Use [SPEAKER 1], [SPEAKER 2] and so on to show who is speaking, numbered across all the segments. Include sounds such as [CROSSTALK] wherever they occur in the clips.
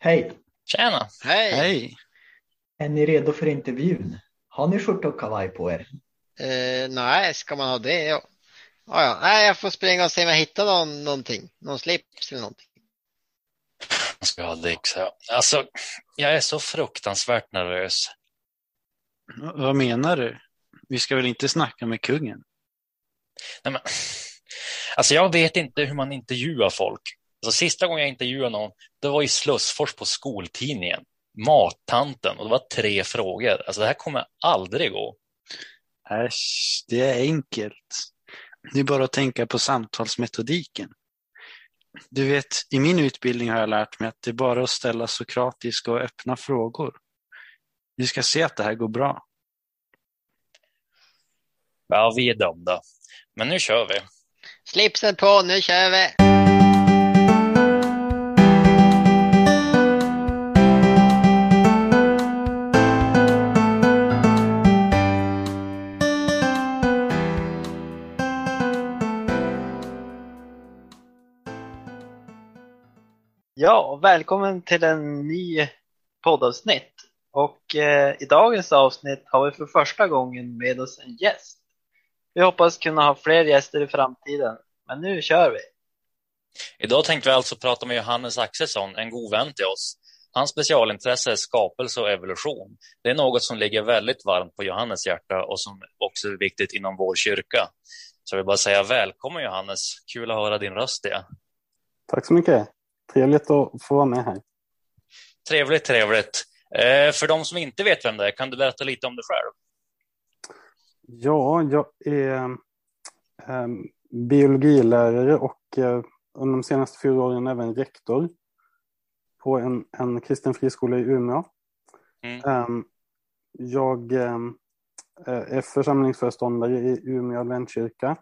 [SPEAKER 1] Hej!
[SPEAKER 2] Tjena!
[SPEAKER 3] Hej!
[SPEAKER 4] Hej!
[SPEAKER 1] Är ni redo för intervjun? Har ni skjorta och kavaj på er?
[SPEAKER 3] Eh, nej, ska man ha det? Ja. Ja, ja. Nej, jag får springa och se om jag hittar någon, någonting. Någon slips eller någonting.
[SPEAKER 2] Jag ska ha Dix här. Alltså, jag är så fruktansvärt nervös.
[SPEAKER 4] Vad menar du? Vi ska väl inte snacka med kungen?
[SPEAKER 2] Nej, men, alltså jag vet inte hur man intervjuar folk. Alltså, sista gången jag intervjuade någon, det var i Slussfors på skoltidningen. Mattanten och det var tre frågor. Alltså det här kommer aldrig gå.
[SPEAKER 4] Äsch, det är enkelt. Det är bara att tänka på samtalsmetodiken. Du vet, i min utbildning har jag lärt mig att det är bara att ställa sokratiska och öppna frågor. Du ska se att det här går bra.
[SPEAKER 2] Ja, vi är dömda. Men nu kör vi.
[SPEAKER 3] Slipsen på, nu kör vi!
[SPEAKER 5] Ja, välkommen till en ny poddavsnitt. Och eh, i dagens avsnitt har vi för första gången med oss en gäst. Vi hoppas kunna ha fler gäster i framtiden, men nu kör vi.
[SPEAKER 2] Idag tänkte vi alltså prata med Johannes Axelsson, en god vän till oss. Hans specialintresse är skapelse och evolution. Det är något som ligger väldigt varmt på Johannes hjärta och som också är viktigt inom vår kyrka. Så jag vill bara säga välkommen Johannes. Kul att höra din röst igen.
[SPEAKER 6] Tack så mycket. Trevligt att få vara med här.
[SPEAKER 2] Trevligt, trevligt. Eh, för de som inte vet vem det är, kan du berätta lite om dig själv?
[SPEAKER 6] Ja, jag är eh, biologilärare och eh, under de senaste fyra åren även rektor på en, en kristen friskola i Umeå.
[SPEAKER 2] Mm.
[SPEAKER 6] Eh, jag ehm, är församlingsföreståndare i Umeå adventkyrka.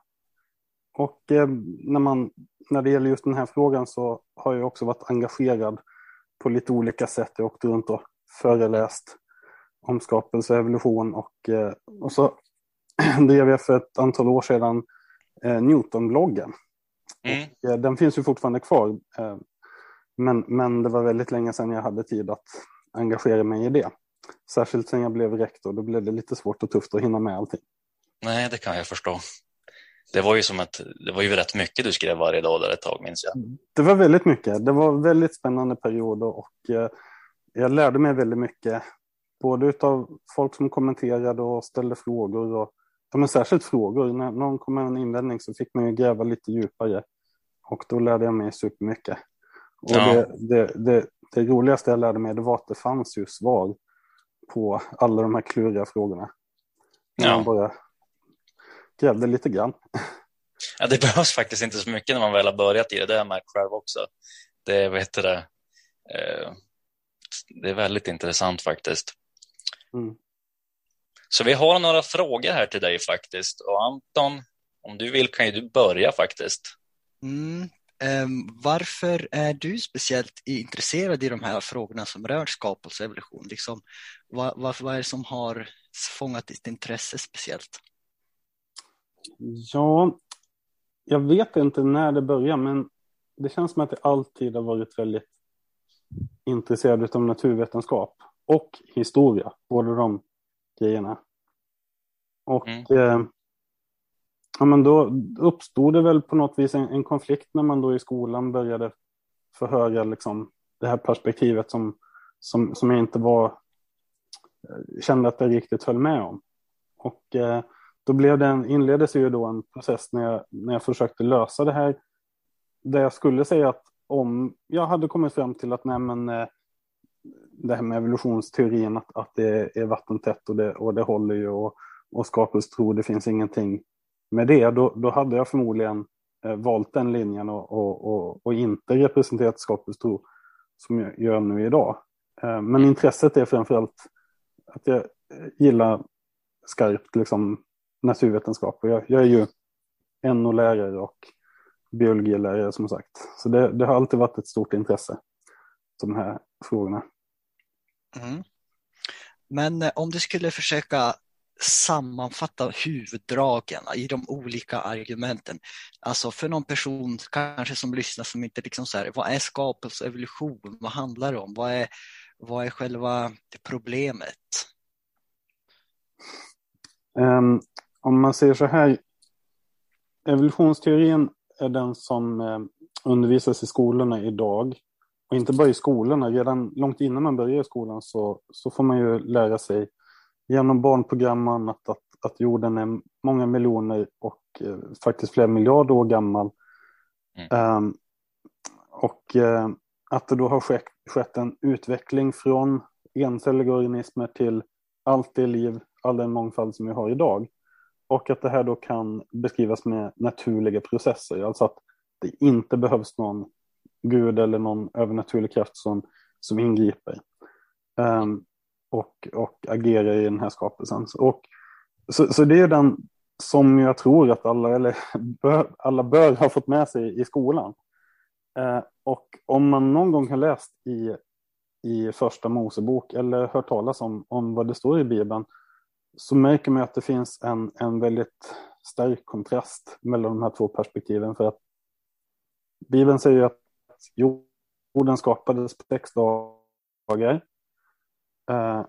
[SPEAKER 6] Och ehm, när, man, när det gäller just den här frågan så har jag också varit engagerad på lite olika sätt. Jag har åkt runt och föreläst om skapelse och evolution och, eh, och så [CLEARS THROAT] drev jag för ett antal år sedan eh, Newton-bloggen.
[SPEAKER 2] Mm.
[SPEAKER 6] Eh, den finns ju fortfarande kvar, eh, men, men det var väldigt länge sedan jag hade tid att engagera mig i det. Särskilt sen jag blev rektor, då blev det lite svårt och tufft att hinna med allting.
[SPEAKER 2] Nej, det kan jag förstå. Det var ju som att det var ju rätt mycket du skrev varje dag där ett tag minns jag.
[SPEAKER 6] Det var väldigt mycket. Det var väldigt spännande perioder och eh, jag lärde mig väldigt mycket. Både av folk som kommenterade och ställde frågor och ja, men särskilt frågor. När någon kom med en invändning så fick man ju gräva lite djupare och då lärde jag mig supermycket. Och
[SPEAKER 2] Ja.
[SPEAKER 6] det, det, det, det roligaste jag lärde mig det var att det fanns ju svar på alla de här kluriga frågorna.
[SPEAKER 2] Ja.
[SPEAKER 6] Man bara grävde lite grann.
[SPEAKER 2] Ja, det behövs faktiskt inte så mycket när man väl har börjat i det. Det har jag märkt själv också. Det, vad heter det? Eh, det är väldigt intressant faktiskt.
[SPEAKER 6] Mm.
[SPEAKER 2] Så vi har några frågor här till dig faktiskt. Och Anton, om du vill kan ju du börja faktiskt.
[SPEAKER 7] Mm. ehm, varför är du speciellt intresserad i de här frågorna som rör skapelse och evolution? Liksom, vad, vad, vad är det som har fångat ditt intresse speciellt?
[SPEAKER 6] Ja, jag vet inte när det började, men det känns som att jag alltid har varit väldigt intresserad av naturvetenskap och historia, båda de grejerna. Och
[SPEAKER 2] Mm.
[SPEAKER 6] eh, ja, men då uppstod det väl på något vis en, en konflikt när man då i skolan började förhöra liksom, det här perspektivet som, som, som jag inte var eh, kände att jag riktigt höll med om. Och eh, då blev det en, inleddes ju då en process när jag, när jag försökte lösa det här. Där jag skulle säga att om jag hade kommit fram till att nej men, eh, det här med evolutionsteorin, att, att det är vattentätt och det, och det håller ju och, och skapelsetro, det finns ingenting med det, då, då hade jag förmodligen eh, valt den linjen och, och, och, och inte representerat skapelsetro som jag gör nu idag. Eh, men intresset är framförallt att jag gillar skarpt liksom, naturvetenskap. Och jag, jag är ju NO-lärare och biologilärare som sagt. Så det, det har alltid varit ett stort intresse, de här frågorna.
[SPEAKER 7] Mm. Men eh, om du skulle försöka sammanfatta huvuddragen i de olika argumenten. Alltså för någon person kanske som lyssnar som inte liksom så här, vad är skapelse evolution? Vad handlar det om? Vad är, vad är själva problemet?
[SPEAKER 6] Um, om man säger så här, evolutionsteorin är den som eh, undervisas i skolorna idag. Och inte bara i skolorna, redan långt innan man börjar i skolan så, så får man ju lära sig genom barnprogram och annat att, att jorden är många miljoner och eh, faktiskt flera miljarder år gammal. Mm. Um, och eh, att det då har skett, skett en utveckling från encelliga organismer till allt det liv, all den mångfald som vi har idag. Och att det här då kan beskrivas med naturliga processer, alltså att det inte behövs någon gud eller någon övernaturlig kraft som, som ingriper. Um, och, och agerar i den här skapelsen. Och, så, så det är den som jag tror att alla, eller [LAUGHS] bör, alla bör ha fått med sig i skolan. Uh, och om man någon gång har läst i, i första Mosebok eller hört talas om, om vad det står i Bibeln så märker man att det finns en, en väldigt stark kontrast mellan de här två perspektiven. För att Bibeln säger att jorden skapades på sex dagar eh,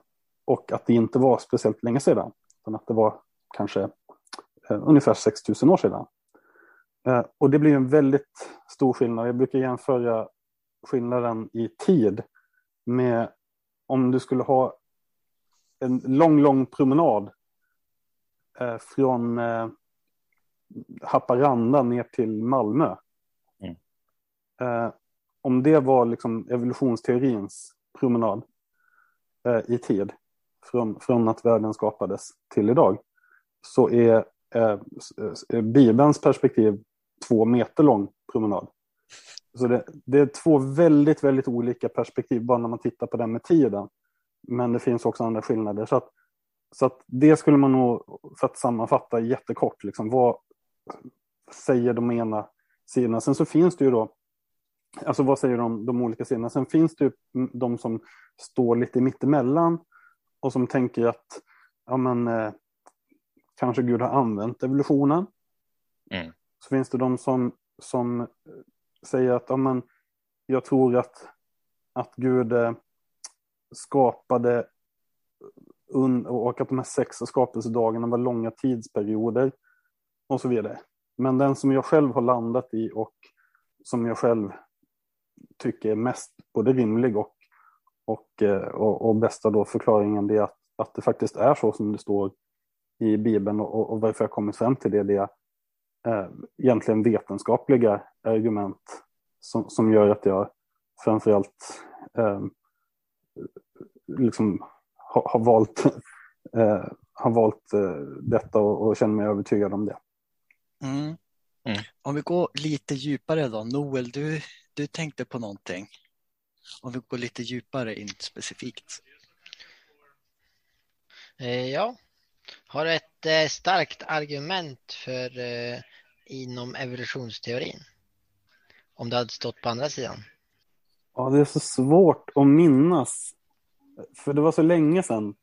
[SPEAKER 6] och att det inte var speciellt länge sedan, utan att det var kanske eh, ungefär 6000 år sedan. Eh, och det blir en väldigt stor skillnad. Jag brukar jämföra skillnaden i tid med om du skulle ha en lång, lång promenad eh, från eh, Haparanda ner till Malmö. Mm. Eh, om det var liksom evolutionsteorins promenad i tid från, från att världen skapades till idag så är Bibelns perspektiv två meter lång promenad. Så det, det, är två väldigt, väldigt olika perspektiv bara när man tittar på den med tiden. Men det finns också andra skillnader. Så att, så att det skulle man nog, för att sammanfatta jättekort, liksom, vad säger de ena sidorna? Sen så finns det ju då, alltså vad säger de, de olika sidorna? Sen finns det ju de som står lite mittemellan och som tänker att ja, men, eh, kanske Gud har använt evolutionen. Mm. Så finns det de som, som säger att ja, men, jag tror att, att Gud eh, skapade och att de här sex skapelsedagarna var långa tidsperioder och så vidare. Men den som jag själv har landat i och som jag själv tycker är mest både rimlig och, och, eh, och, och bästa då förklaringen det är att, att det faktiskt är så som det står i Bibeln och, och varför jag kommit fram till det, det är eh, egentligen vetenskapliga argument som, som gör att jag framförallt eh, liksom har, har valt, [LAUGHS] eh, har valt eh, detta och, och, känner mig övertygad om det.
[SPEAKER 7] Mm. Mm. Om vi går lite djupare då, Noel, du, du tänkte på någonting. Om vi går lite djupare in specifikt.
[SPEAKER 3] Eh, ja, har du ett eh, starkt argument för eh, inom evolutionsteorin? Om det hade stått på andra sidan?
[SPEAKER 6] Ja, det är så svårt att minnas för det var så länge sedan.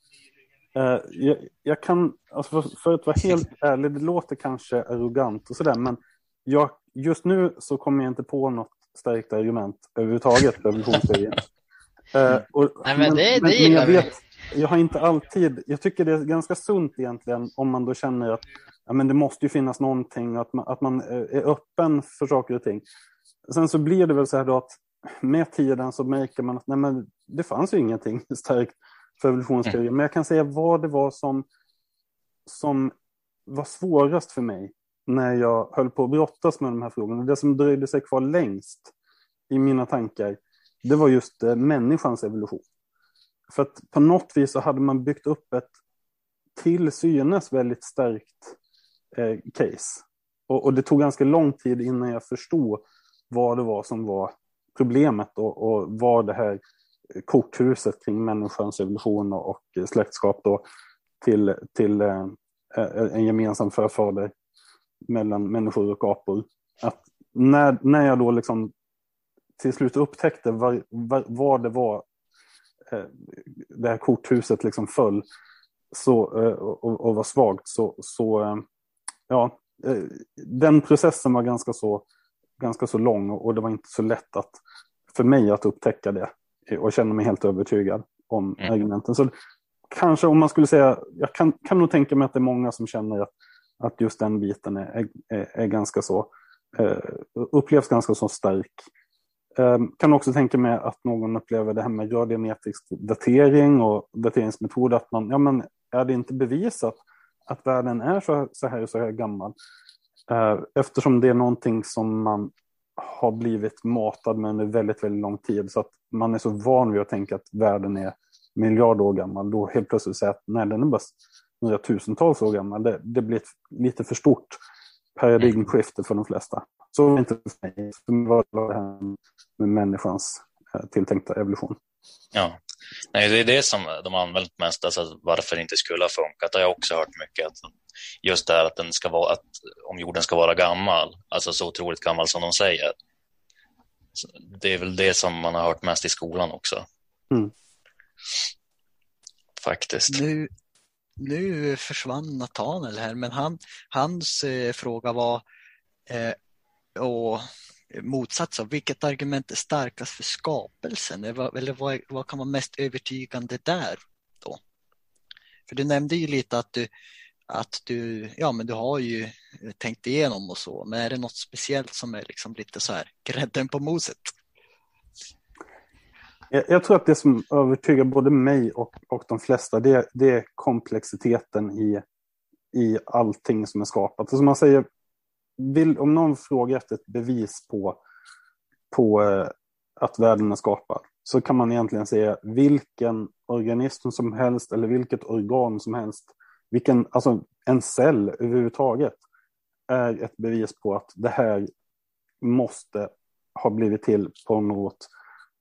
[SPEAKER 6] Uh, jag, jag, kan, alltså för, för, att vara helt ärlig, det låter kanske arrogant och sådär, men jag, just nu så kommer jag inte på något starkt argument överhuvudtaget för evolutionsteorin. Uh,
[SPEAKER 3] och, Nej, men, det, men, det men
[SPEAKER 6] jag vet, jag har inte alltid, jag tycker det är ganska sunt egentligen om man då känner att ja, men det måste ju finnas någonting, att man, att man är öppen för saker och ting. Sen så blir det väl så här då att med tiden så märker man att nej, men det fanns ju ingenting [LAUGHS] starkt för evolutionsteori. Mm. Men jag kan säga vad det var som, som var svårast för mig när jag höll på att brottas med de här frågorna. Det som dröjde sig kvar längst i mina tankar, det var just eh, människans evolution. För att på något vis så hade man byggt upp ett till synes väldigt starkt eh, case. Och, och, det tog ganska lång tid innan jag förstod vad det var som var problemet och, och vad det här korthuset kring människans evolution och släktskap då till, till eh, en gemensam förfader mellan människor och apor. Att när, när jag då liksom till slut upptäckte var, var, var det var eh, det här korthuset liksom föll så, eh, och, och var svagt så, så eh, ja, eh, den processen var ganska så, ganska så lång och det var inte så lätt att, för mig att upptäcka det och känna mig helt övertygad om mm. argumenten. Så kanske om man skulle säga, jag kan, kan nog tänka mig att det är många som känner att, att just den biten är, är, är ganska så, eh, upplevs ganska så stark. Eh, kan också tänka mig att någon upplever det här med radiometrisk datering och dateringsmetod, att man, ja men är det inte bevisat att världen är så, så här så här gammal? Eh, eftersom det är någonting som man har blivit matad med under väldigt, väldigt lång tid. Så att man är så van vid att tänka att världen är miljarder år gammal. Då helt plötsligt säga att nej, den är bara några tusentals år gammal. Det, det blir ett lite för stort paradigmskifte för de flesta. Så var det inte för mig. För mig var det här med människans eh, tilltänkta evolution.
[SPEAKER 2] Ja, Nej, det är det som de har använt mest, alltså varför det inte skulle ha funkat. Det har jag också hört mycket. Att just det här att, den ska vara, att om jorden ska vara gammal, alltså så otroligt gammal som de säger. Det är väl det som man har hört mest i skolan också. Mm. Faktiskt.
[SPEAKER 7] Nu, nu försvann Nathanael här, men han, hans eh, fråga var eh, och motsats av vilket argument är starkast för skapelsen? Eller vad, vad kan vara mest övertygande där då? För du nämnde ju lite att du, att du, ja men du har ju tänkt igenom och så, men är det något speciellt som är liksom lite så här grädden på moset?
[SPEAKER 6] Jag, jag tror att det som övertygar både mig och, och de flesta, det, det är komplexiteten i, i allting som är skapat. Alltså man säger, vill, om någon frågar efter ett bevis på, på eh, att världen är skapad så kan man egentligen säga vilken organism som helst eller vilket organ som helst, vilken, alltså en cell överhuvudtaget är ett bevis på att det här måste ha blivit till på något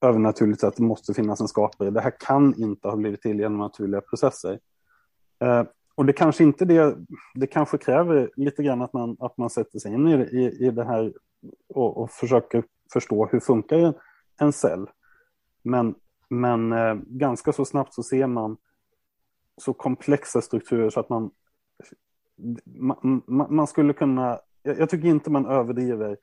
[SPEAKER 6] övernaturligt sätt. Det måste finnas en skapare. Det här kan inte ha blivit till genom naturliga processer. Eh, och det kanske inte det, det kanske kräver lite grann att man, att man sätter sig in i, i, i det här och, och försöker förstå hur funkar en, en cell. Men, men eh, ganska så snabbt så ser man så komplexa strukturer så att man, man, man skulle kunna, jag, jag tycker inte man överdriver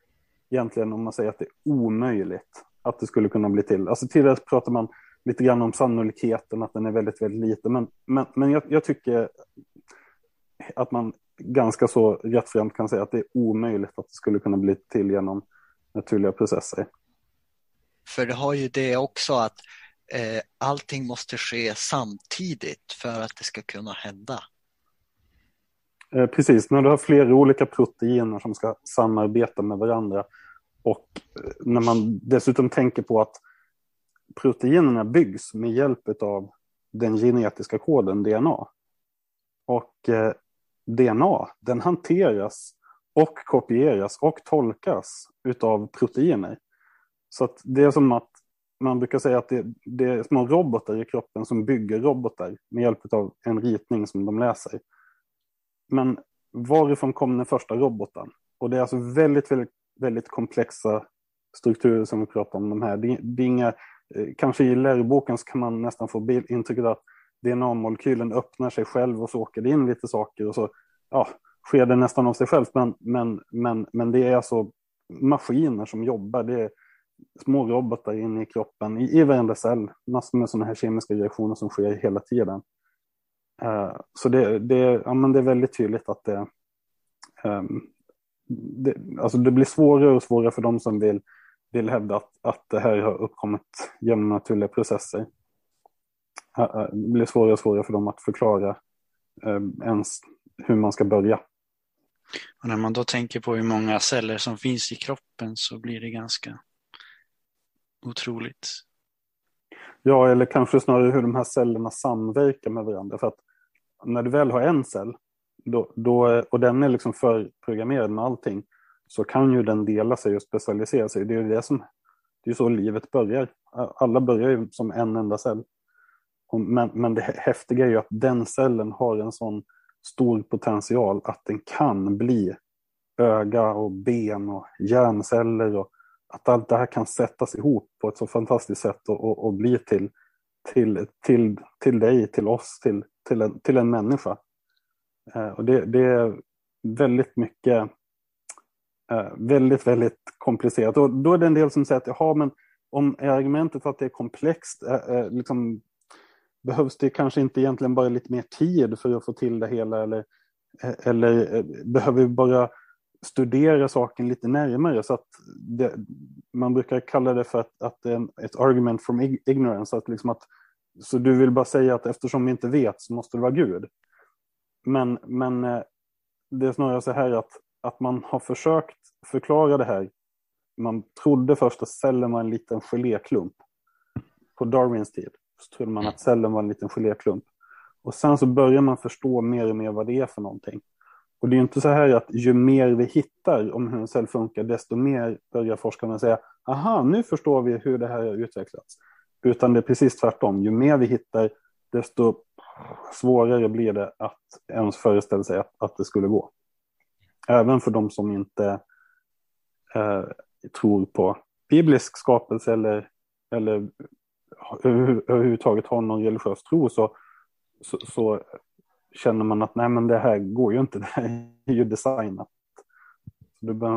[SPEAKER 6] egentligen om man säger att det är omöjligt att det skulle kunna bli till. Alltså tidigare pratar man lite grann om sannolikheten att den är väldigt, väldigt liten. Men, men, men jag, jag tycker att man ganska så rättframt kan säga att det är omöjligt att det skulle kunna bli till genom naturliga processer.
[SPEAKER 7] För det har ju det också att eh, allting måste ske samtidigt för att det ska kunna hända.
[SPEAKER 6] Eh, precis, när du har flera olika proteiner som ska samarbeta med varandra och eh, när man dessutom tänker på att proteinerna byggs med hjälp av den genetiska koden DNA. Och eh, DNA, den hanteras och kopieras och tolkas utav proteiner. Så att det är som att man brukar säga att det, det är små robotar i kroppen som bygger robotar med hjälp av en ritning som de läser. Men varifrån kom den första roboten? Och det är alltså väldigt, väldigt, väldigt komplexa strukturer som vi pratar om de här. Det, det är inga eh, kanske i läroboken så kan man nästan få intrycket att DNA-molekylen öppnar sig själv och så åker det in lite saker och så ja, sker det nästan av sig självt. Men, men, men, men det är alltså maskiner som jobbar. Det är små robotar inne i kroppen, i, i varenda cell. Massor med sådana här kemiska reaktioner som sker hela tiden. Uh, så det, det, ja, men det är väldigt tydligt att det, um, det, alltså det blir svårare och svårare för de som vill vill hävda att, att det här har uppkommit genom naturliga processer. Blir svårare och svårare för dem att förklara eh, ens hur man ska börja.
[SPEAKER 4] Och när man då tänker på hur många celler som finns i kroppen så blir det ganska otroligt.
[SPEAKER 6] Ja, eller kanske snarare hur de här cellerna samverkar med varandra. För att när du väl har en cell då, då, och den är liksom förprogrammerad med allting så kan ju den dela sig och specialisera sig. Det är ju det som, det är så livet börjar. Alla börjar ju som en enda cell. Men, men det häftiga är ju att den cellen har en sån stor potential att den kan bli öga och ben och hjärnceller och att allt det här kan sättas ihop på ett så fantastiskt sätt och, och, och bli till, till, till, till dig, till oss, till, till en, till en människa. Eh, och det, det är väldigt mycket, eh, väldigt, väldigt komplicerat. Och då är det en del som säger att jaha, men om argumentet att det är komplext, eh, eh liksom, behövs det kanske inte egentligen bara lite mer tid för att få till det hela eller, eller behöver vi bara studera saken lite närmare så att det, man brukar kalla det för att, att det är ett argument from ignorance. Att liksom att, så du vill bara säga att eftersom vi inte vet så måste det vara Gud. Men, men eh, det är snarare så här att, att man har försökt förklara det här. Man trodde först att cellen var en liten geléklump. På Darwins tid så trodde man att cellen var en liten geléklump. Och sen så börjar man förstå mer och mer vad det är för någonting. Och det är inte så här att ju mer vi hittar om hur en cell funkar, desto mer börjar forskarna säga, aha, nu förstår vi hur det här har utvecklats. Utan det är precis tvärtom, ju mer vi hittar, desto svårare blir det att ens föreställa sig att, att det skulle gå. Även för de som inte eh, tror på biblisk skapelse eller, eller överhuvudtaget har någon religiös tro så, så, så känner man att nej men det här går ju inte, [LAUGHS] det här är ju designat. Så det blir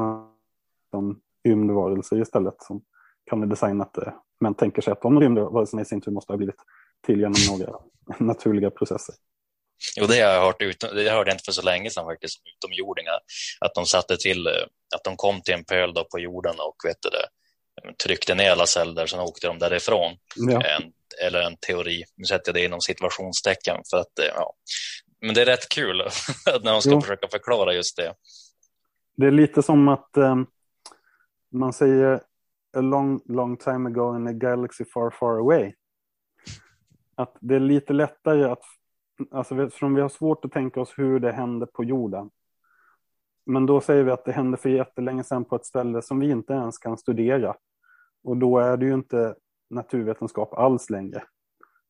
[SPEAKER 6] en rymdvarelser istället som kan ha designat det. Men tänker sig att de rymdvarelserna i sin tur måste ha blivit till genom några [LAUGHS] naturliga processer.
[SPEAKER 2] Jo, det har jag hört, ut, det hörde jag inte för så länge sedan faktiskt, utomjordingar. Att de satte till, eh, att de kom till en pöl då på jorden och vet du det, tryckte ner alla celler, sen åkte de därifrån. Ja. En, eller en teori, nu sätter jag det inom situationstecken för att, eh, ja. Men det är rätt kul [LAUGHS] när de ska jo. försöka förklara just det.
[SPEAKER 6] Det är lite som att um, man säger a long, long time ago in a galaxy far, far away. Att det är lite lättare att, alltså eftersom vi har svårt att tänka oss hur det hände på jorden. Men då säger vi att det hände för jättelänge sedan på ett ställe som vi inte ens kan studera. Och då är det ju inte naturvetenskap alls längre.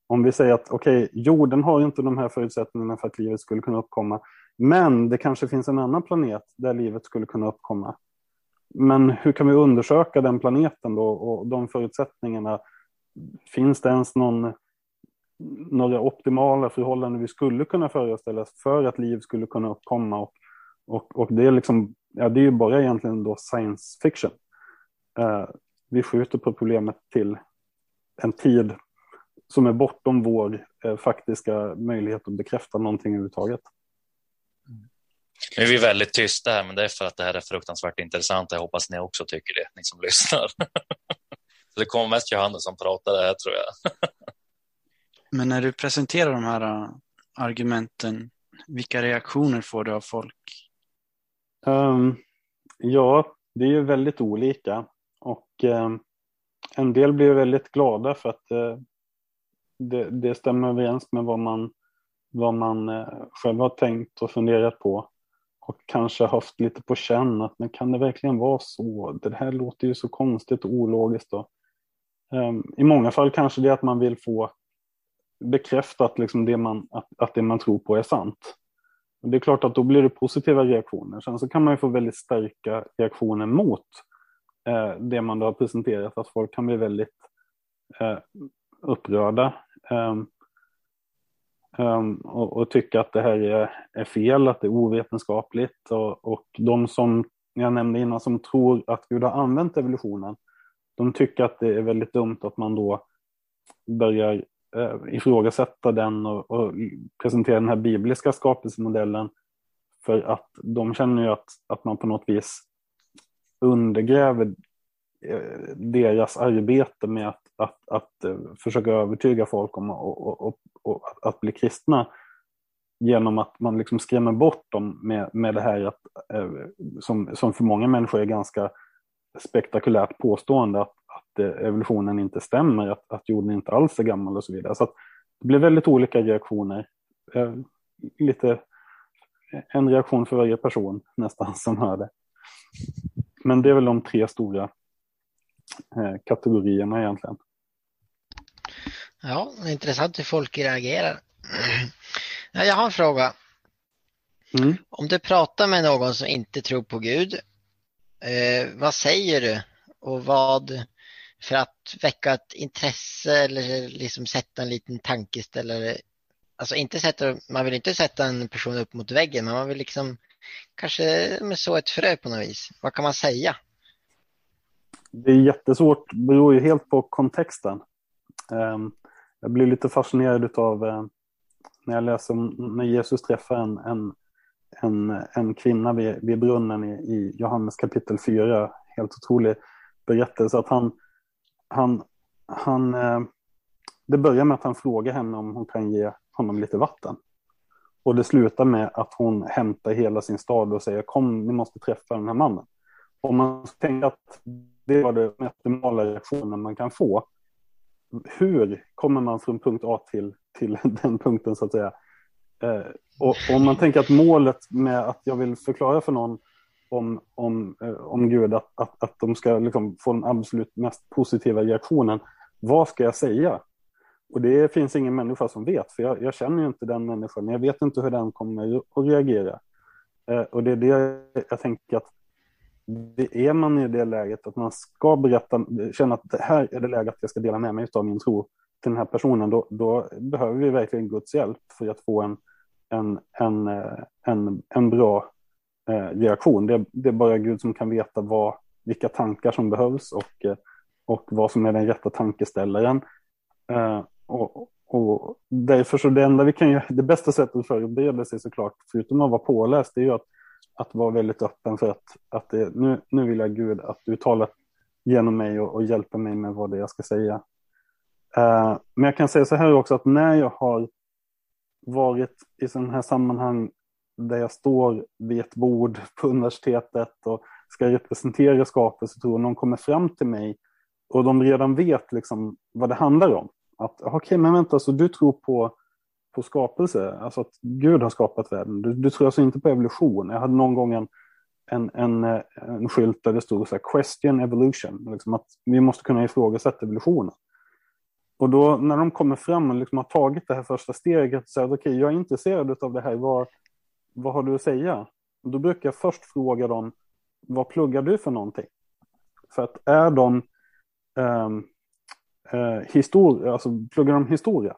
[SPEAKER 6] Om vi säger att okej, okay, jorden har inte de här förutsättningarna för att livet skulle kunna uppkomma. Men det kanske finns en annan planet där livet skulle kunna uppkomma. Men hur kan vi undersöka den planeten då och de förutsättningarna? Finns det ens någon, några optimala förhållanden vi skulle kunna föreställa oss för att liv skulle kunna uppkomma? Och, och, och det är liksom, ja, det är ju bara egentligen då science fiction. Uh, vi skjuter på problemet till en tid som är bortom vår uh, faktiska möjlighet att bekräfta någonting överhuvudtaget.
[SPEAKER 2] Nu är vi väldigt tysta här, men det är för att det här är fruktansvärt intressant. Jag hoppas ni också tycker det, ni som lyssnar. [LAUGHS] Så det kommer mest Johannes som pratar här, tror jag. [LAUGHS]
[SPEAKER 4] men när du presenterar de här äh, argumenten, vilka reaktioner får du av folk?
[SPEAKER 6] Um, ja, det är ju väldigt olika. Och eh, en del blir väldigt glada för att eh, det, det, stämmer överens med vad man, vad man eh, själv har tänkt och funderat på och kanske haft lite på känn att men kan det verkligen vara så? Det här låter ju så konstigt och ologiskt. Då. Ehm, I många fall kanske det är att man vill få bekräftat liksom det man, att, att det man tror på är sant. Och det är klart att då blir det positiva reaktioner. Sen så kan man ju få väldigt starka reaktioner mot eh, det man då har presenterat. Att folk kan bli väldigt eh, upprörda. Ehm, ehm, och, och tycka att det här är, är, fel, att det är ovetenskapligt. Och, och de som jag nämnde innan som tror att Gud har använt evolutionen, de tycker att det är väldigt dumt att man då börjar eh, ifrågasätta den och, och presentera den här bibliska skapelsemodellen. För att de känner ju att, att man på något vis undergräver eh, deras arbete med att, att, att eh, försöka övertyga folk om och, och, och, att bli kristna genom att man liksom skrämmer bort dem med, med det här att, eh, som, som för många människor är ganska spektakulärt påstående att, att evolutionen inte stämmer, att, att jorden inte alls är gammal och så vidare. Så det blir väldigt olika reaktioner. Lite en reaktion för varje person nästan som hör det. Men det är väl de tre stora kategorierna egentligen.
[SPEAKER 3] Ja, intressant hur folk reagerar. Jag har en fråga. Mm. Om du pratar med någon som inte tror på Gud, eh, vad säger du? Och vad för att väcka ett intresse eller liksom sätta en liten tankeställare alltså inte sätta, man vill inte sätta en person upp mot väggen, men man vill liksom kanske så ett frö på något vis. Vad kan man säga?
[SPEAKER 6] Det är jättesvårt, det beror ju helt på kontexten. Ehm, jag blir lite fascinerad av eh, när jag läser när Jesus träffar en, en, en, en kvinna vid, vid brunnen i, i Johannes kapitel 4. Helt otrolig berättelse att han, han, han eh, det börjar med att han frågar henne om hon kan ge honom lite vatten. Och det slutar med att hon hämtar hela sin stad och säger kom, ni måste träffa den här mannen. Om man tänker att det var den optimala reaktionen man kan få. Hur kommer man från punkt A till, till [LAUGHS] den punkten så att säga? Eh, och om man tänker att målet med att jag vill förklara för någon om, om, eh, om Gud att, att, att de ska liksom få den absolut mest positiva reaktionen. Vad ska jag säga? Och det finns ingen människa som vet, för jag, jag känner ju inte den människan. Jag vet inte hur den kommer att reagera. Eh, och det är det jag tänker att det är man i det läget att man ska berätta, känna att det här är det läge att jag ska dela med mig av min tro till den här personen, då, då behöver vi verkligen Guds hjälp för att få en, en, en, eh, en, en bra eh, reaktion. Det, det, är bara Gud som kan veta vad, vilka tankar som behövs och, eh, och vad som är den rätta tankeställaren. Eh, och, och därför så det enda vi kan göra, det bästa sättet att förbereda sig såklart, förutom att vara påläst, det är ju att, att vara väldigt öppen för att, att det, nu, nu vill jag Gud att du talar genom mig och, och hjälper mig med vad det är jag ska säga. Uh, men jag kan säga så här också att när jag har varit i sådana här sammanhang där jag står vid ett bord på universitetet och ska representera skapelsetron, någon kommer fram till mig och de redan vet liksom vad det handlar om. Att okej, okay, men vänta, så du tror på, på skapelse, alltså att Gud har skapat världen. Du, du tror alltså inte på evolution. Jag hade någon gång en, en, en, en skylt där det stod så här, question evolution, liksom att vi måste kunna ifrågasätta evolutionen. Och då när de kommer fram och liksom har tagit det här första steget och säger okej, okay, jag är intresserad av det här, vad, vad har du att säga? Då brukar jag först fråga dem, vad pluggar du för någonting? För att är de um, eh, historia, alltså pluggar de historia.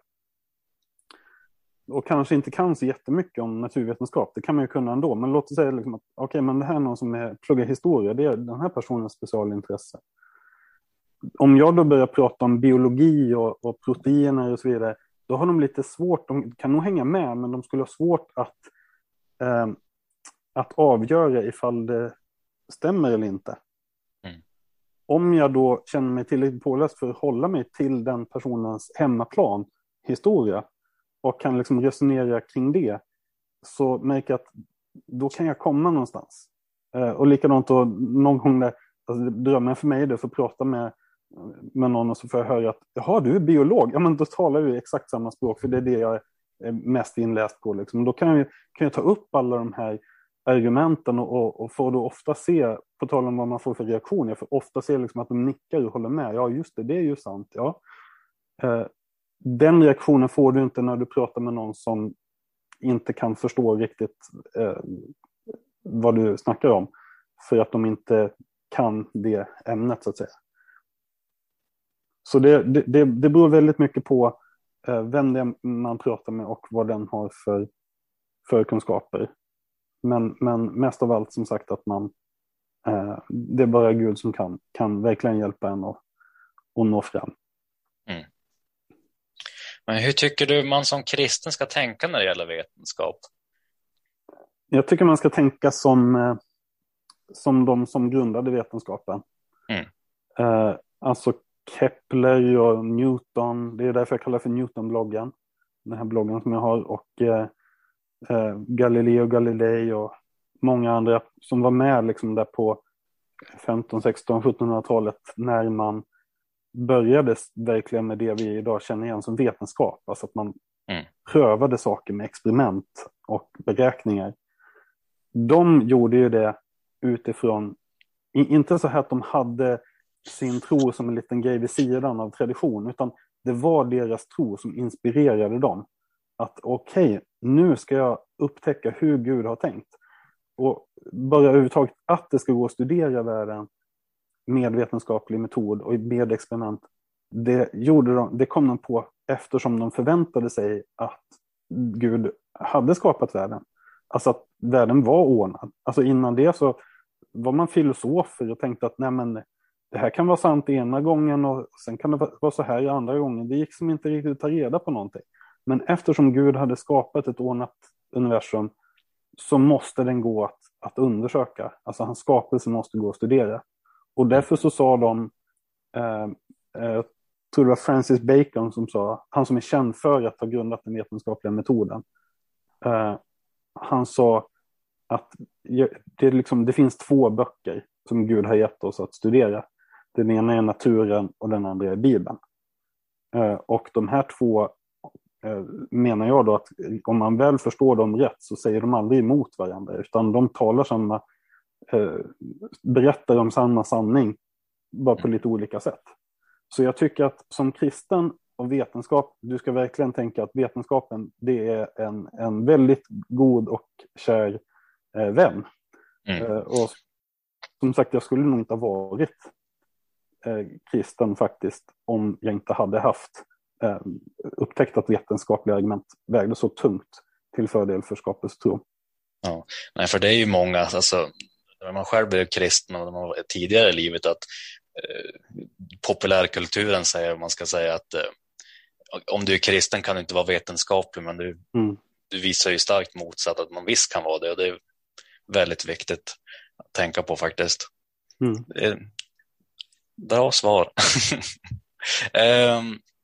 [SPEAKER 6] Och kanske inte kan så jättemycket om naturvetenskap, det kan man ju kunna ändå. Men låt oss säga liksom att okay, men det här är någon som är, pluggar historia, det är den här personens specialintresse. Om jag då börjar prata om biologi och, och proteiner och så vidare, då har de lite svårt, de kan nog hänga med, men de skulle ha svårt att, eh, att avgöra ifall det stämmer eller inte om jag då känner mig tillräckligt påläst för att hålla mig till den personens hemmaplan, historia, och kan liksom resonera kring det, så märker jag att då kan jag komma någonstans. Eh, och likadant då, någon gång där, alltså, drömmen för mig är det att få prata med, med någon och så får jag höra att jaha, du är biolog, ja men då talar vi exakt samma språk, för det är det jag är mest inläst på. Liksom. Då kan jag, kan jag ta upp alla de här argumenten och, och, och får då ofta se, på tal om vad man får för reaktion, jag får ofta se liksom att de nickar och håller med. Ja, just det, det är ju sant. Ja. Eh, den reaktionen får du inte när du pratar med någon som inte kan förstå riktigt eh, vad du snackar om. För att de inte kan det ämnet så att säga. Så det, det, det, det beror väldigt mycket på eh, vem det är man pratar med och vad den har för förkunskaper. Men, men mest av allt som sagt att man, eh, det är bara Gud som kan, kan verkligen hjälpa en att, att nå fram. Mm.
[SPEAKER 2] Men hur tycker du man som kristen ska tänka när det gäller vetenskap?
[SPEAKER 6] Jag tycker man ska tänka som, eh, som de som grundade vetenskapen. Mm. Eh, alltså Kepler och Newton, det är därför jag kallar för Newton-bloggen. Den här bloggen som jag har. Och eh, eh, Galileo Galilei och många andra som var med liksom där på 15, 16, 1700-talet när man började verkligen med det vi idag känner igen som vetenskap. Alltså att man mm. prövade saker med experiment och beräkningar. De gjorde ju det utifrån, inte så här att de hade sin tro som en liten grej vid sidan av tradition, utan det var deras tro som inspirerade dem att okej, okay, nu ska jag upptäcka hur Gud har tänkt. Och bara överhuvudtaget att det ska gå att studera världen med vetenskaplig metod och med experiment, det, gjorde de, det kom de på eftersom de förväntade sig att Gud hade skapat världen. Alltså att världen var ordnad. Alltså innan det så var man filosofer och tänkte att nej men, det här kan vara sant ena gången och sen kan det vara så här andra gången. Det gick som inte riktigt att ta reda på någonting. Men eftersom Gud hade skapat ett ordnat universum så måste den gå att, att undersöka. Alltså hans skapelse måste gå att studera. Och därför så sa de, eh, eh, jag tror det var Francis Bacon som sa, han som är känd för att ha grundat den vetenskapliga metoden. Eh, han sa att det, liksom, det finns två böcker som Gud har gett oss att studera. Den ena är naturen och den andra är Bibeln. Eh, och de här två menar jag då att om man väl förstår dem rätt så säger de aldrig emot varandra utan de talar samma, eh, berättar om samma sanning bara på lite olika sätt. Så jag tycker att som kristen och vetenskap, du ska verkligen tänka att vetenskapen det är en, en väldigt god och kär eh, vän. Mm. Eh, och som sagt, jag skulle nog inte ha varit eh, kristen faktiskt om jag inte hade haft eh, upptäckt att vetenskapliga argument vägde så tungt till fördel för skapelsetro.
[SPEAKER 2] Ja, nej, för det är ju många, alltså, när man själv blev kristen och man var tidigare i livet, att eh, populärkulturen säger, man ska säga att eh, om du är kristen kan du inte vara vetenskaplig, men du, mm. du visar ju starkt motsatt att man visst kan vara det och det är väldigt viktigt att tänka på faktiskt. Mm. Är bra svar. um, [LAUGHS]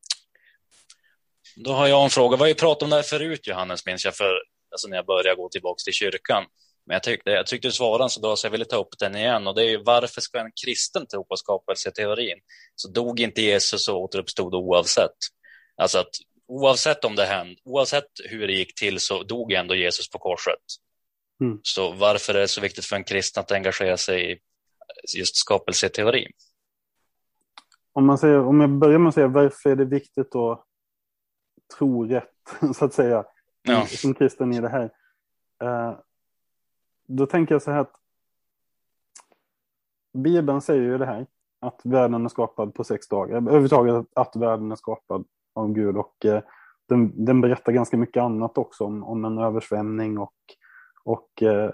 [SPEAKER 2] Då har jag en fråga. Vi har ju pratat om det här förut, Johannes, minns jag, för, alltså när jag började gå tillbaka till kyrkan. Men jag tyckte, jag tyckte du svarade så bra så jag ville ta upp den igen. Och det är ju varför ska en kristen tro på skapelseteorin? Så dog inte Jesus och återuppstod oavsett. Alltså att oavsett om det hände, oavsett hur det gick till så dog ändå Jesus på korset. Mm. Så varför är det så viktigt för en kristen att engagera sig i just skapelseteorin?
[SPEAKER 6] Om, man säger, om jag börjar med att säga varför är det viktigt att tro rätt, [LAUGHS] så att säga, ja. som kristen i det här. Uh, då tänker jag så här att Bibeln säger ju det här, att världen är skapad på sex dagar. Överhuvudtaget att världen är skapad av Gud och uh, den, den, berättar ganska mycket annat också om, om en översvämning och, och uh,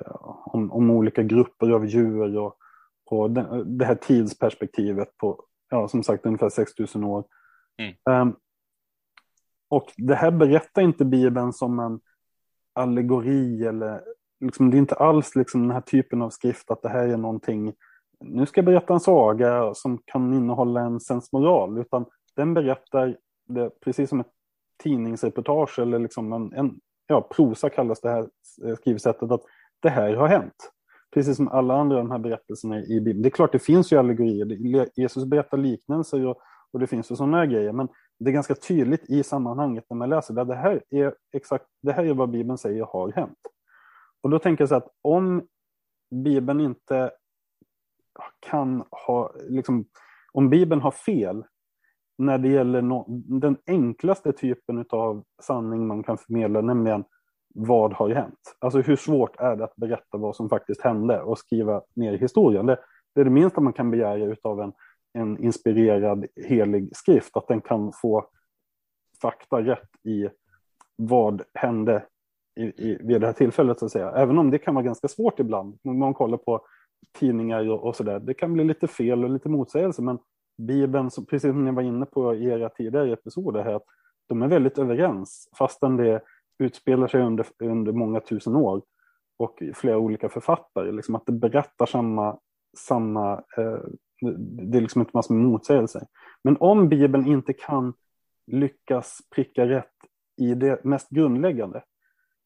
[SPEAKER 6] om, om, olika grupper av djur och, och den, det här tidsperspektivet på, ja, som sagt, ungefär 6000 år. Mm. Um, och det här berättar inte Bibeln som en allegori eller liksom, det är inte alls liksom den här typen av skrift att det här är någonting, nu ska jag berätta en saga som kan innehålla en sensmoral, utan den berättar det precis som ett tidningsreportage eller liksom en, en ja, prosa kallas det här eh, skrivsättet, att det här har hänt. Precis som alla andra de här berättelserna i Bibeln. Det är klart, det finns ju allegorier. Jesus berättar liknelser och, och det finns ju sådana här grejer, men det är ganska tydligt i sammanhanget när man läser det. Det här är exakt, det här är vad Bibeln säger har hänt. Och då tänker jag så att om Bibeln inte kan ha, liksom, om Bibeln har fel när det gäller no, den enklaste typen av sanning man kan förmedla, nämligen vad har hänt? Alltså hur svårt är det att berätta vad som faktiskt hände och skriva ner historien? Det, det är det minsta man kan begära av en en inspirerad helig skrift, att den kan få fakta rätt i vad hände i, i, vid det här tillfället, så att säga. Även om det kan vara ganska svårt ibland, när man kollar på tidningar och, och så där. Det kan bli lite fel och lite motsägelse, men Bibeln, så, precis som ni var inne på i era tidigare episoder här, att de är väldigt överens, fastän det utspelar sig under, under många tusen år och flera olika författare, liksom att det berättar samma, samma eh, det är liksom inte massor med motsägelser. Men om Bibeln inte kan lyckas pricka rätt i det mest grundläggande,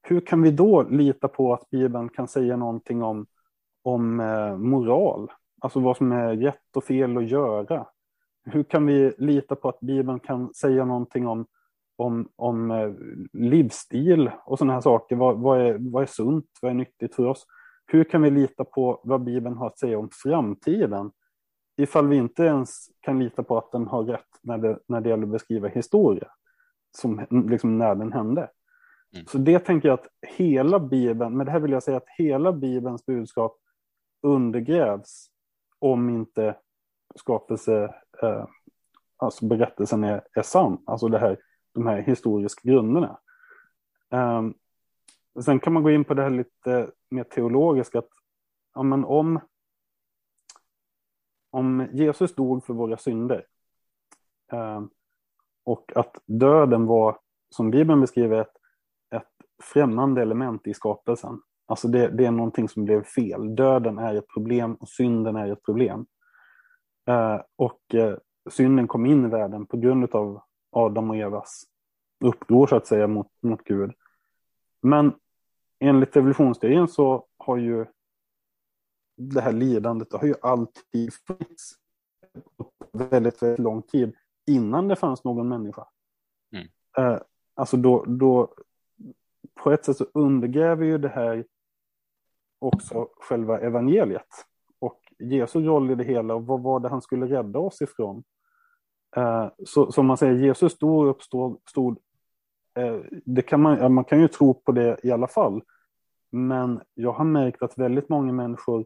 [SPEAKER 6] hur kan vi då lita på att Bibeln kan säga någonting om, om eh, moral? Alltså vad som är rätt och fel att göra. Hur kan vi lita på att Bibeln kan säga någonting om, om, om eh, livsstil och sådana här saker? Vad, vad, är, vad är sunt? Vad är nyttigt för oss? Hur kan vi lita på vad Bibeln har att säga om framtiden? Ifall vi inte ens kan lita på att den har rätt när det, när det gäller att beskriva historia, som liksom när den hände. Mm. Så det tänker jag att hela Bibeln, med det här vill jag säga att hela Bibelns budskap undergrävs om inte skapelse, eh, alltså berättelsen är, är sann, alltså det här, de här historiska grunderna. Um, sen kan man gå in på det här lite mer teologiska. Att, ja, men om, om Jesus dog för våra synder eh, och att döden var, som Bibeln beskriver, ett, ett främmande element i skapelsen. Alltså det, det, är någonting som blev fel. Döden är ett problem och synden är ett problem. Eh, och eh, synden kom in i världen på grund av Adam och Evas uppror så att säga mot, mot Gud. Men enligt evolutionsteorin så har ju det här lidandet har ju alltid funnits väldigt, väldigt lång tid innan det fanns någon människa. Mm. Eh, alltså då, då på ett sätt så undergräver ju det här också själva evangeliet och Jesu roll i det hela och vad var det han skulle rädda oss ifrån. Eh, så som man säger, Jesus stod och uppstod, stod, eh, det kan man, man kan ju tro på det i alla fall. Men jag har märkt att väldigt många människor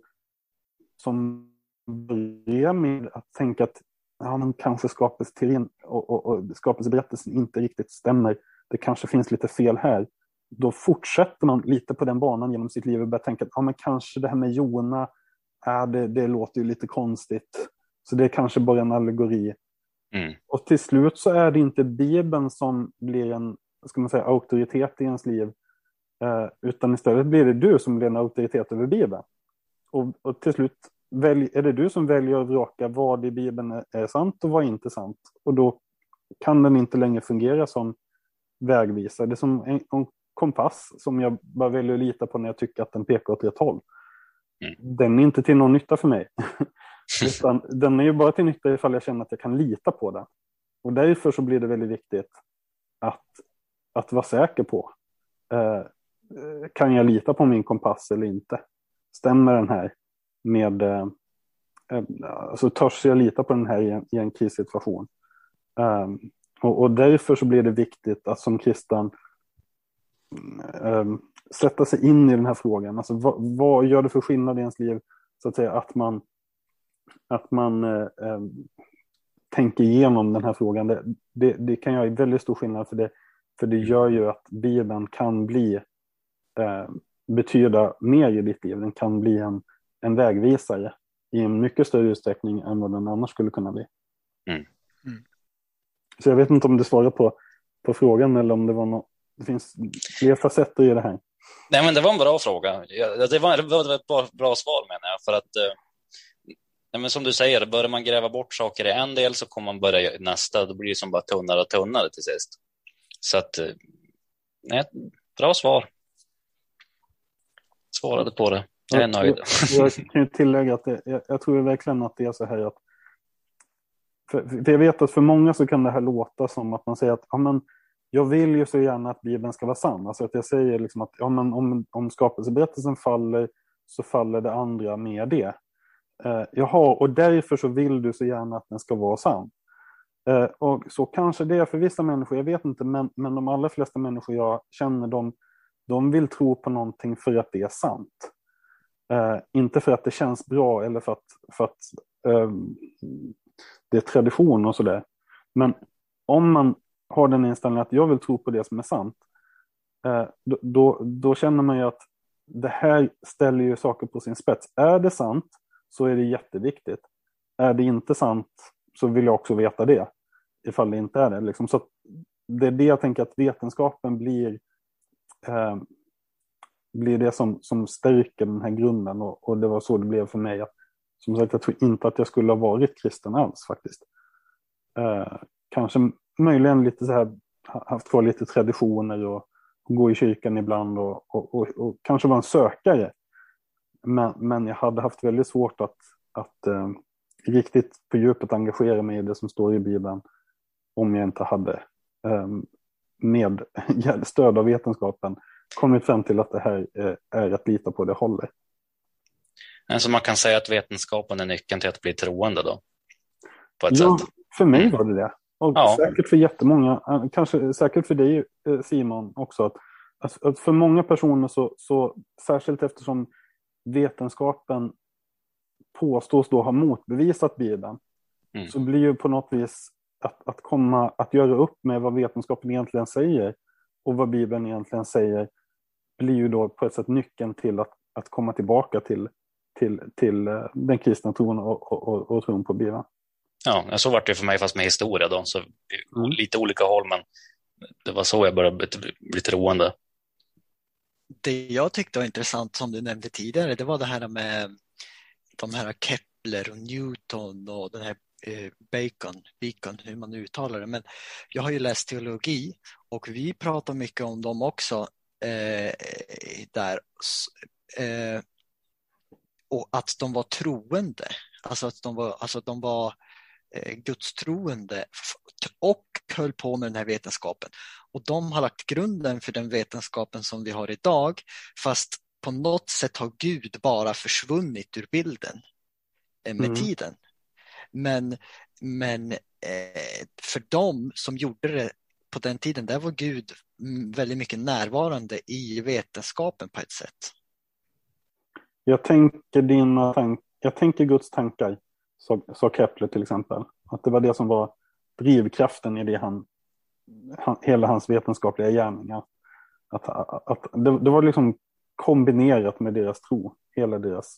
[SPEAKER 6] som börjar med att tänka att ja, men kanske skapelseteorin och, och, och skapelseberättelsen inte riktigt stämmer. Det kanske finns lite fel här. Då fortsätter man lite på den banan genom sitt liv och börjar tänka att ja, men kanske det här med Jona, ja, det, det låter ju lite konstigt. Så det är kanske bara en allegori. Mm. Och till slut så är det inte Bibeln som blir en ska man säga, auktoritet i ens liv. Eh, utan istället blir det du som blir en auktoritet över Bibeln. Och, och till slut välj, är det du som väljer att vraka vad i Bibeln är, sant och vad är inte sant. Och då kan den inte längre fungera som vägvisare. Det är som en, en kompass som jag bara väljer att lita på när jag tycker att den pekar åt rätt håll. Mm. Den är inte till någon nytta för mig. [LAUGHS] Utan den är ju bara till nytta ifall jag känner att jag kan lita på den. Och därför så blir det väldigt viktigt att, att vara säker på. Eh, kan jag lita på min kompass eller inte? Stämmer den här med... Eh, eh, alltså törs jag lita på den här i en, i en krissituation? Ehm, och, och, därför så blir det viktigt att som kristen mm, ehm, sätta sig in i den här frågan. Alltså vad, vad, gör det för skillnad i ens liv så att säga att man att man eh, ehm, tänker igenom den här frågan. Det, det, det, kan göra väldigt stor skillnad för det, för det gör ju att Bibeln kan bli betyda mer i ditt liv. Den kan bli en, en vägvisare i en mycket större utsträckning än vad den annars skulle kunna bli. Mm. Mm. Så jag vet inte om du svarar på, på frågan eller om det var något, det finns fler facetter i det här.
[SPEAKER 2] Nej, men det var en bra fråga. Det var, det var ett bra, bra svar menar jag. För att eh, Nej, men som du säger, börjar man gräva bort saker i en del så kommer man börja i nästa. Då blir det som bara tunnare och tunnare till sist. Så att, eh, nej, bra svar. Svarade på det. Jag är nöjd.
[SPEAKER 6] Jag, jag kan tillägga att det, jag, jag, tror verkligen att det är så här att för, för jag vet att för många så kan det här låta som att man säger att ja, men, jag vill ju så gärna att Bibeln ska vara sann. Alltså att jag säger liksom att ja, men om, om skapelseberättelsen faller så faller det andra med det. Eh, jaha, och därför så vill du så gärna att den ska vara sann. Eh, och så kanske det är för vissa människor, jag vet inte, men, men de allra flesta människor jag känner, de, de vill tro på någonting för att det är sant. Eh, inte för att det känns bra eller för att, för att eh, det är tradition och sådär. Men om man har den inställningen att jag vill tro på det som är sant, eh, då, då, då, känner man ju att det här ställer ju saker på sin spets. Är det sant så är det jätteviktigt. Är det inte sant så vill jag också veta det, ifall det inte är det. Liksom. Så det är det jag tänker att vetenskapen blir, eh, blir det som, som stärker den här grunden och, och, det var så det blev för mig. Att, som sagt, jag tror inte att jag skulle ha varit kristen alls faktiskt. Eh, kanske möjligen lite så här, haft kvar lite traditioner och, och gå i kyrkan ibland och, och, och, och kanske vara en sökare men, men jag hade haft väldigt svårt att, att eh, riktigt på djupet engagera mig i det som står i Bibeln om jag inte hade eh, med [LAUGHS] stöd av vetenskapen kommit fram till att det här är, är att lita på, det håller.
[SPEAKER 2] Så man kan säga att vetenskapen är nyckeln till att bli troende då?
[SPEAKER 6] Ja, sätt. för mig var det det. Och ja. säkert för jättemånga, eh, kanske säkert för dig eh, Simon också. Att, att för många personer så, så, särskilt eftersom vetenskapen påstås då ha motbevisat Bibeln, mm. så blir ju på något vis att, att komma att göra upp med vad vetenskapen egentligen säger och vad Bibeln egentligen säger blir ju då på ett sätt nyckeln till att, att komma tillbaka till, till, till eh, den kristna tron och, och, och, tron på Bibeln.
[SPEAKER 2] Ja, så var det för mig fast med historia då, så mm. lite olika håll, men det var så jag började bli, bli troende.
[SPEAKER 7] Det jag tyckte var intressant som du nämnde tidigare, det var det här med de här Kepler och Newton och den här Bacon, Bacon, hur man uttalar det. Men jag har ju läst teologi och vi pratar mycket om dem också eh, där. Eh, och att de var troende, alltså att de var, alltså att de var eh, gudstroende och höll på med den här vetenskapen. Och de har lagt grunden för den vetenskapen som vi har idag, fast på något sätt har Gud bara försvunnit ur bilden eh, med mm. tiden. Men, men eh, för dem som gjorde det på den tiden, där var Gud väldigt mycket närvarande i vetenskapen på ett sätt.
[SPEAKER 6] Jag tänker dina tank jag tänker Guds tankar, sa Kepler till exempel. Att det var det som var drivkraften i det han, han hela hans vetenskapliga gärningar. Att, att, det, det, var liksom kombinerat med deras tro, hela deras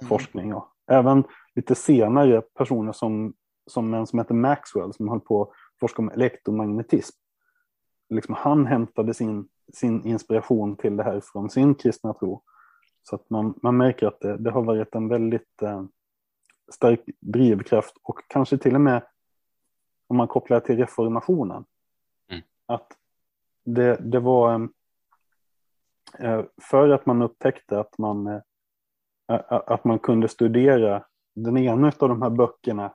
[SPEAKER 6] mm. forskning. Och även lite senare personer som, som en som heter Maxwell som höll på att forska om elektromagnetism. Liksom han hämtade sin, sin inspiration till det här från sin kristna tro. Så att man, man märker att det, det har varit en väldigt eh, stark drivkraft och kanske till och med om man kopplar till reformationen. Mm. Att det, det var eh, för att man upptäckte att man, eh, att man kunde studera den ena av de här böckerna,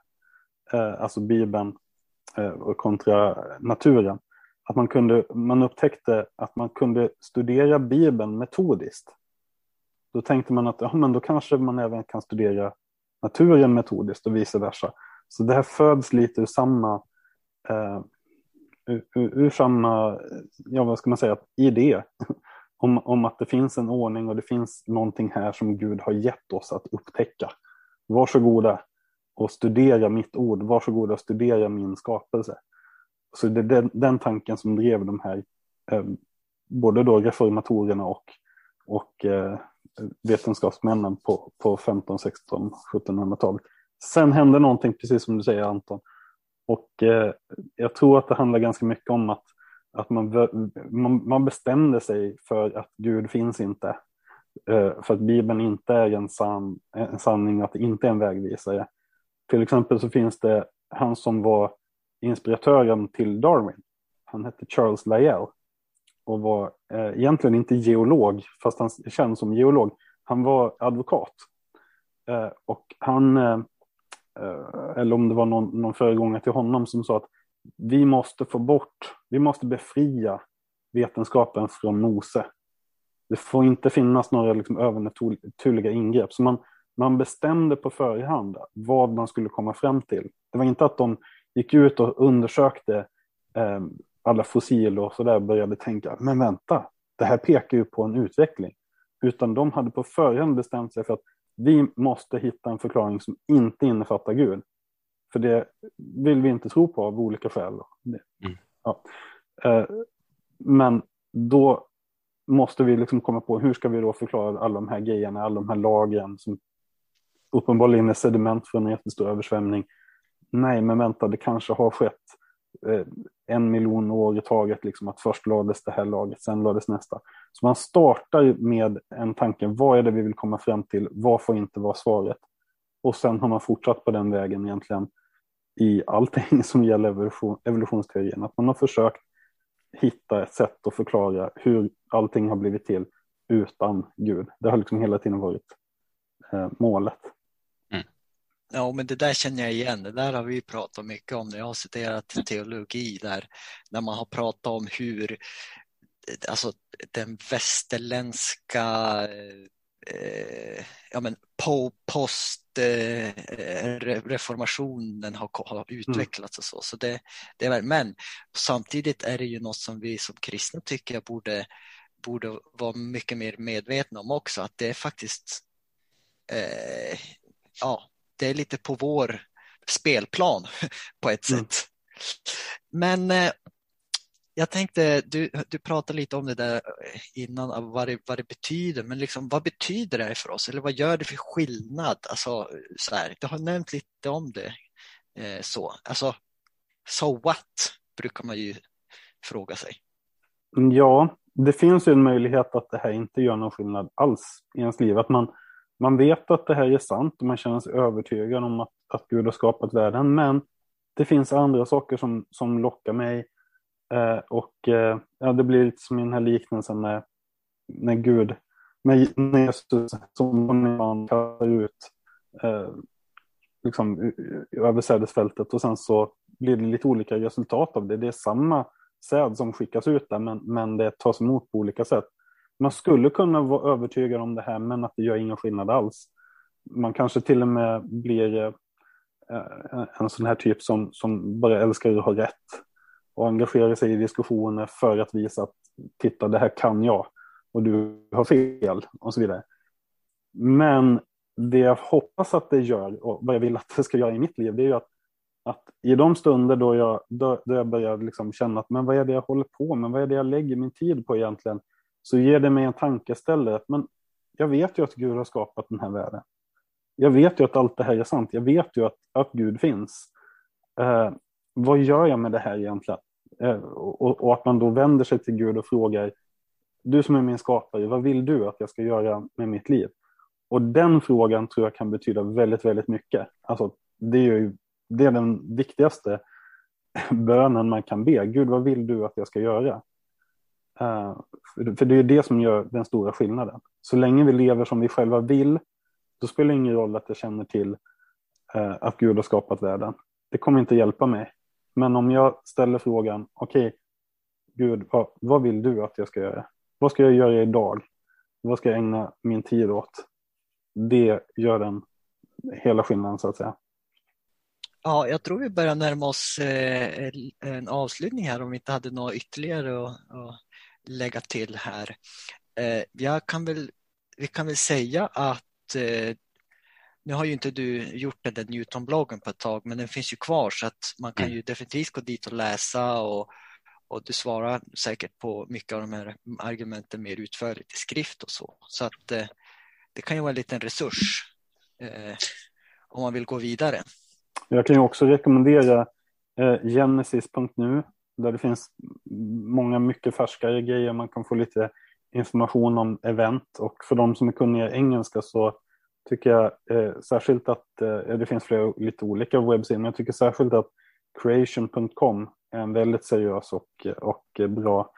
[SPEAKER 6] eh, alltså Bibeln eh, kontra naturen, att man, kunde, man upptäckte att man kunde studera Bibeln metodiskt. Då tänkte man att ja, men då kanske man även kan studera naturen metodiskt och vice versa. Så det här föds lite ur samma, eh, ur, ur, samma, ja vad ska man säga, idé. Om, om att det finns en ordning och det finns någonting här som Gud har gett oss att upptäcka. Varsågoda och studera mitt ord, varsågoda och studera min skapelse. Så det är den, den tanken som drev de här, eh, både då reformatorerna och, och eh, vetenskapsmännen på, på 15, 16, 1700-talet. Sen hände någonting, precis som du säger Anton. Och eh, jag tror att det handlar ganska mycket om att, att man, man, man bestämde sig för att Gud finns inte. Eh, för att Bibeln inte är en, san, en sanning, att det inte är en vägvisare. Till exempel så finns det han som var inspiratören till Darwin. Han hette Charles Lyell och var eh, egentligen inte geolog, fast han känns som geolog. Han var advokat. Eh, och han, eh, eh eller om det var någon, någon föregångare till honom som sa att vi måste få bort, vi måste befria vetenskapen från Mose. Det får inte finnas några liksom övernaturliga ingrepp. Så man, man bestämde på förhand vad man skulle komma fram till. Det var inte att de gick ut och undersökte eh, alla fossiler och sådär började tänka, men vänta, det här pekar ju på en utveckling. Utan de hade på förhand bestämt sig för att vi måste hitta en förklaring som inte innefattar Gud. För det vill vi inte tro på av olika skäl. Mm. Ja. Eh, men då måste vi liksom komma på hur ska vi då förklara alla de här grejerna, alla de här lagren som uppenbarligen är sediment från en jättestor översvämning. Nej, men vänta, det kanske har skett Eh, en miljon år i taget, liksom att först lades det här laget, sen lades nästa. Så man startar med en tanke, vad är det vi vill komma fram till, vad får inte vara svaret? Och sen har man fortsatt på den vägen egentligen i allting [LAUGHS] som gäller evolution, evolutionsteorin. Att man har försökt hitta ett sätt att förklara hur allting har blivit till utan Gud. Det har liksom hela tiden varit eh, målet.
[SPEAKER 7] Ja, men det där känner jag igen. Det där har vi pratat mycket om när jag har citerat teologi där, när man har pratat om hur alltså den västerländska eh, ja, men po, post eh, reformationen har, har utvecklats och så. så det, det är, men samtidigt är det ju något som vi som kristna tycker jag borde, borde vara mycket mer medvetna om också, att det är faktiskt eh, ja, det är lite på vår spelplan [LAUGHS] på ett mm. sätt. Men eh, jag tänkte, du, du pratade lite om det där eh, innan, vad det, vad det betyder, men liksom, vad betyder det för oss? Eller vad gör det för skillnad? Alltså, så här, du har nämnt lite om det. Eh, så, alltså, so what, brukar man ju fråga sig.
[SPEAKER 6] Mm, ja, det finns ju en möjlighet att det här inte gör någon skillnad alls i ens liv. Att man, man vet att det här är sant och man känner sig övertygad om att, att Gud har skapat världen. Men det finns andra saker som, som lockar mig. Eh, och eh, ja, det blir lite som i den här liknelsen med när Gud, med, när Jesus som man ut eh, liksom, över sädesfältet och sen så blir det lite olika resultat av det. Det är samma säd som skickas ut där men, men det tas emot på olika sätt. Man skulle kunna vara övertygad om det här men att det gör ingen skillnad alls. Man kanske till och med blir eh, en sån här typ som, som bara älskar att ha rätt och engagerar sig i diskussioner för att visa att titta det här kan jag och du har fel och så vidare. Men det jag hoppas att det gör och vad jag vill att det ska göra i mitt liv det är ju att, att i de stunder då jag, då, då jag börjar liksom känna att men vad är det jag håller på med, vad är det jag lägger min tid på egentligen, så ger det mig en tankeställare. Men jag vet ju att Gud har skapat den här världen. Jag vet ju att allt det här är sant. Jag vet ju att, att Gud finns. Eh, vad gör jag med det här egentligen? Eh, och, och, att man då vänder sig till Gud och frågar, du som är min skapare, vad vill du att jag ska göra med mitt liv? Och den frågan tror jag kan betyda väldigt, väldigt mycket. Alltså, det är ju det är den viktigaste [LAUGHS] bönen man kan be. Gud, vad vill du att jag ska göra? Uh, för det är det som gör den stora skillnaden. Så länge vi lever som vi själva vill, då spelar det ingen roll att jag känner till uh, att Gud har skapat världen. Det kommer inte hjälpa mig. Men om jag ställer frågan, okej, okay, Gud, vad, vad vill du att jag ska göra? Vad ska jag göra idag? Vad ska jag ägna min tid åt? Det gör den hela skillnaden så att säga.
[SPEAKER 7] Ja, jag tror vi börjar närma oss eh, en avslutning här om vi inte hade något ytterligare att, lägga till här. Eh, jag kan väl, vi kan väl säga att eh, nu har ju inte du gjort den där Newton-bloggen på ett tag, men den finns ju kvar så att man kan mm. ju definitivt gå dit och läsa och, och du svarar säkert på mycket av de här argumenten mer utförligt i skrift och så. Så att det kan ju vara en liten resurs om man vill gå vidare.
[SPEAKER 6] Jag kan ju också rekommendera eh, genesis.nu där det finns många mycket färskare grejer. Man kan få lite information om event och för de som är kunniga i engelska så tycker jag eh, särskilt att, eh, det finns flera lite olika webbsidor, men jag tycker särskilt att creation.com är en väldigt seriös och, och bra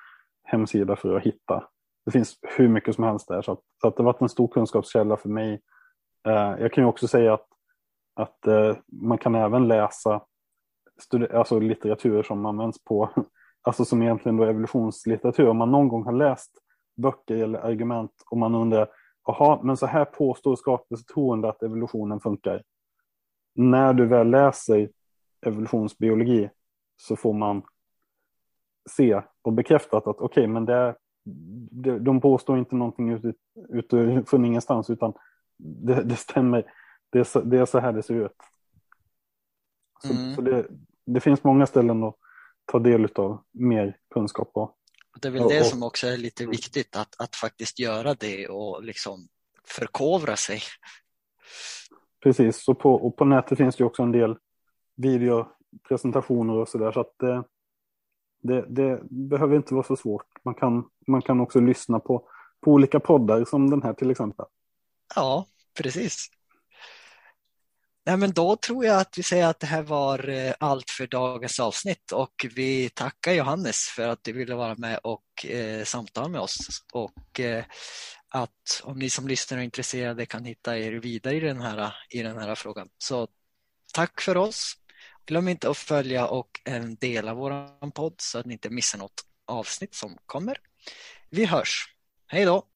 [SPEAKER 6] hemsida för att hitta. Det finns hur mycket som helst där så att, så att det har varit en stor kunskapskälla för mig. Eh, jag kan ju också säga att att eh, man kan även läsa alltså litteratur som används på, [LAUGHS] alltså som egentligen då evolutionslitteratur. Om man någon gång har läst böcker eller argument och man undrar, jaha, men så här påstår skapelsetroende att evolutionen funkar. När du väl läser evolutionsbiologi så får man se och bekräftat att okej, okay, men det, det, de påstår inte någonting ut, ut, ut från ingenstans utan det, det stämmer det är, så, det är så här det ser ut. Så, mm. så det, det, finns många ställen att ta del av mer kunskap på.
[SPEAKER 7] Det är väl det som också är lite viktigt, att, att faktiskt göra det och liksom förkovra sig.
[SPEAKER 6] Precis, och på, och på nätet finns det också en del videopresentationer och sådär. Så att det, det, det, behöver inte vara så svårt. Man kan, man kan också lyssna på, på olika poddar som den här till exempel.
[SPEAKER 7] Ja, precis. Nej, men då tror jag att vi säger att det här var eh, allt för dagens avsnitt och vi tackar Johannes för att du ville vara med och eh, samtala med oss och eh, att om ni som lyssnar är intresserade kan hitta er vidare i den här, i den här frågan. Så tack för oss. Glöm inte att följa och eh, dela vår podd så att ni inte missar något avsnitt som kommer. Vi hörs. Hej då!